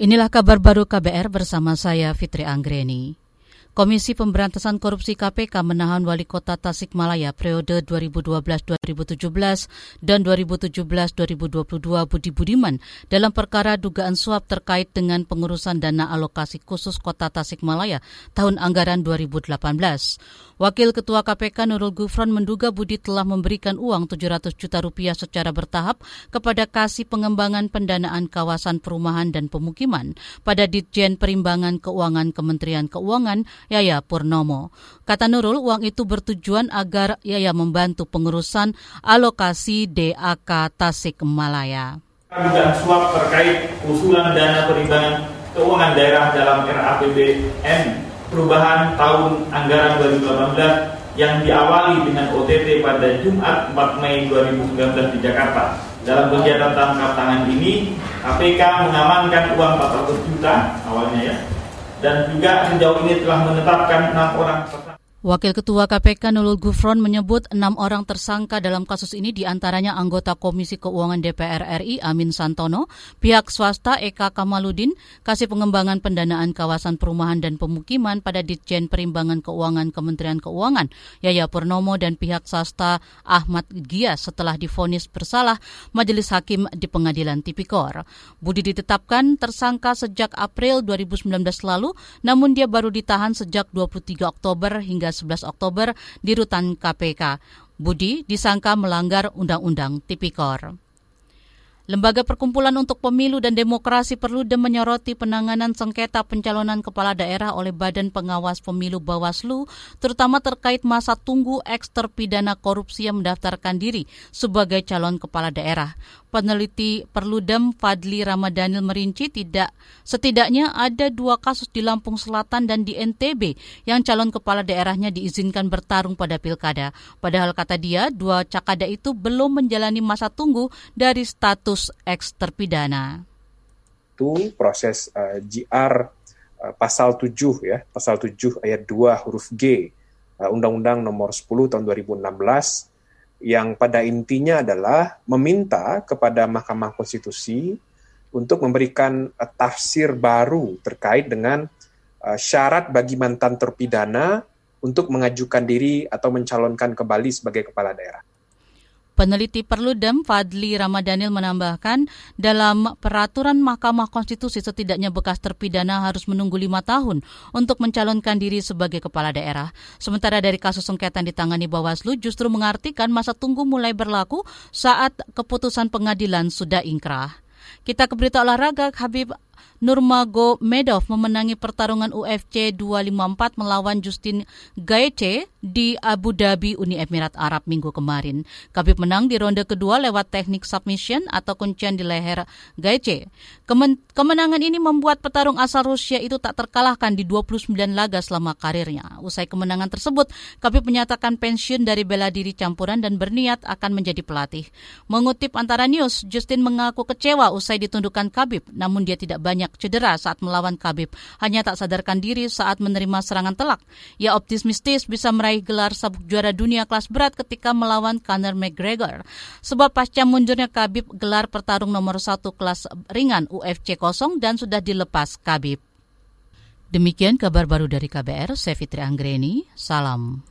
Inilah kabar baru KBR bersama saya Fitri Anggreni. Komisi Pemberantasan Korupsi KPK menahan wali kota Tasikmalaya periode 2012-2017 dan 2017-2022 Budi Budiman dalam perkara dugaan suap terkait dengan pengurusan dana alokasi khusus kota Tasikmalaya tahun anggaran 2018. Wakil Ketua KPK Nurul Gufron menduga Budi telah memberikan uang 700 juta rupiah secara bertahap kepada Kasih Pengembangan Pendanaan Kawasan Perumahan dan Pemukiman pada Ditjen Perimbangan Keuangan Kementerian Keuangan Yaya Purnomo. Kata Nurul, uang itu bertujuan agar Yaya membantu pengurusan alokasi DAK Tasikmalaya. Dugaan suap terkait usulan dana perimbangan keuangan daerah dalam RAPBN perubahan tahun anggaran 2018 yang diawali dengan OTT pada Jumat 4 Mei 2019 di Jakarta. Dalam kegiatan tangkap tangan ini, KPK mengamankan uang 400 juta awalnya ya, dan juga sejauh ini telah menetapkan enam orang tersangka. Wakil Ketua KPK Nurul Gufron menyebut enam orang tersangka dalam kasus ini di antaranya anggota Komisi Keuangan DPR RI Amin Santono, pihak swasta Eka Kamaludin, Kasih Pengembangan Pendanaan Kawasan Perumahan dan Pemukiman pada Ditjen Perimbangan Keuangan Kementerian Keuangan Yaya Purnomo dan pihak swasta Ahmad Gias setelah difonis bersalah Majelis Hakim di Pengadilan Tipikor. Budi ditetapkan tersangka sejak April 2019 lalu, namun dia baru ditahan sejak 23 Oktober hingga 11 Oktober di rutan KPK. Budi disangka melanggar Undang-Undang Tipikor. Lembaga Perkumpulan untuk Pemilu dan Demokrasi perlu menyoroti penanganan sengketa pencalonan kepala daerah oleh Badan Pengawas Pemilu Bawaslu, terutama terkait masa tunggu eks terpidana korupsi yang mendaftarkan diri sebagai calon kepala daerah. Peneliti Perludem Fadli Ramadhanil merinci tidak setidaknya ada dua kasus di Lampung Selatan dan di NTB yang calon kepala daerahnya diizinkan bertarung pada pilkada. Padahal kata dia, dua cakada itu belum menjalani masa tunggu dari status eks terpidana. Itu proses uh, eh, GR uh, eh, pasal 7 ya, pasal 7 ayat 2 huruf G uh, Undang-Undang Nomor 10 tahun 2016 yang pada intinya adalah meminta kepada Mahkamah Konstitusi untuk memberikan uh, tafsir baru terkait dengan uh, syarat bagi mantan terpidana untuk mengajukan diri atau mencalonkan kembali sebagai kepala daerah. Peneliti Perludem Fadli Ramadhanil menambahkan, dalam peraturan Mahkamah Konstitusi setidaknya bekas terpidana harus menunggu lima tahun untuk mencalonkan diri sebagai kepala daerah. Sementara dari kasus sengketa yang ditangani Bawaslu justru mengartikan masa tunggu mulai berlaku saat keputusan pengadilan sudah ingkrah. Kita ke berita olahraga, Habib Nurmago Medov memenangi pertarungan UFC 254 melawan Justin Gaethje di Abu Dhabi, Uni Emirat Arab minggu kemarin. Khabib menang di ronde kedua lewat teknik submission atau kuncian di leher Gaethje. Kemen kemenangan ini membuat petarung asal Rusia itu tak terkalahkan di 29 laga selama karirnya. Usai kemenangan tersebut, Khabib menyatakan pensiun dari bela diri campuran dan berniat akan menjadi pelatih. Mengutip antara news, Justin mengaku kecewa usai ditundukkan Khabib, namun dia tidak banyak cedera saat melawan Khabib, hanya tak sadarkan diri saat menerima serangan telak. Ia optimistis bisa meraih gelar sabuk juara dunia kelas berat ketika melawan Conor McGregor. Sebab pasca mundurnya Khabib gelar pertarung nomor satu kelas ringan UFC kosong dan sudah dilepas Khabib. Demikian kabar baru dari KBR, saya Fitri Anggreni, salam.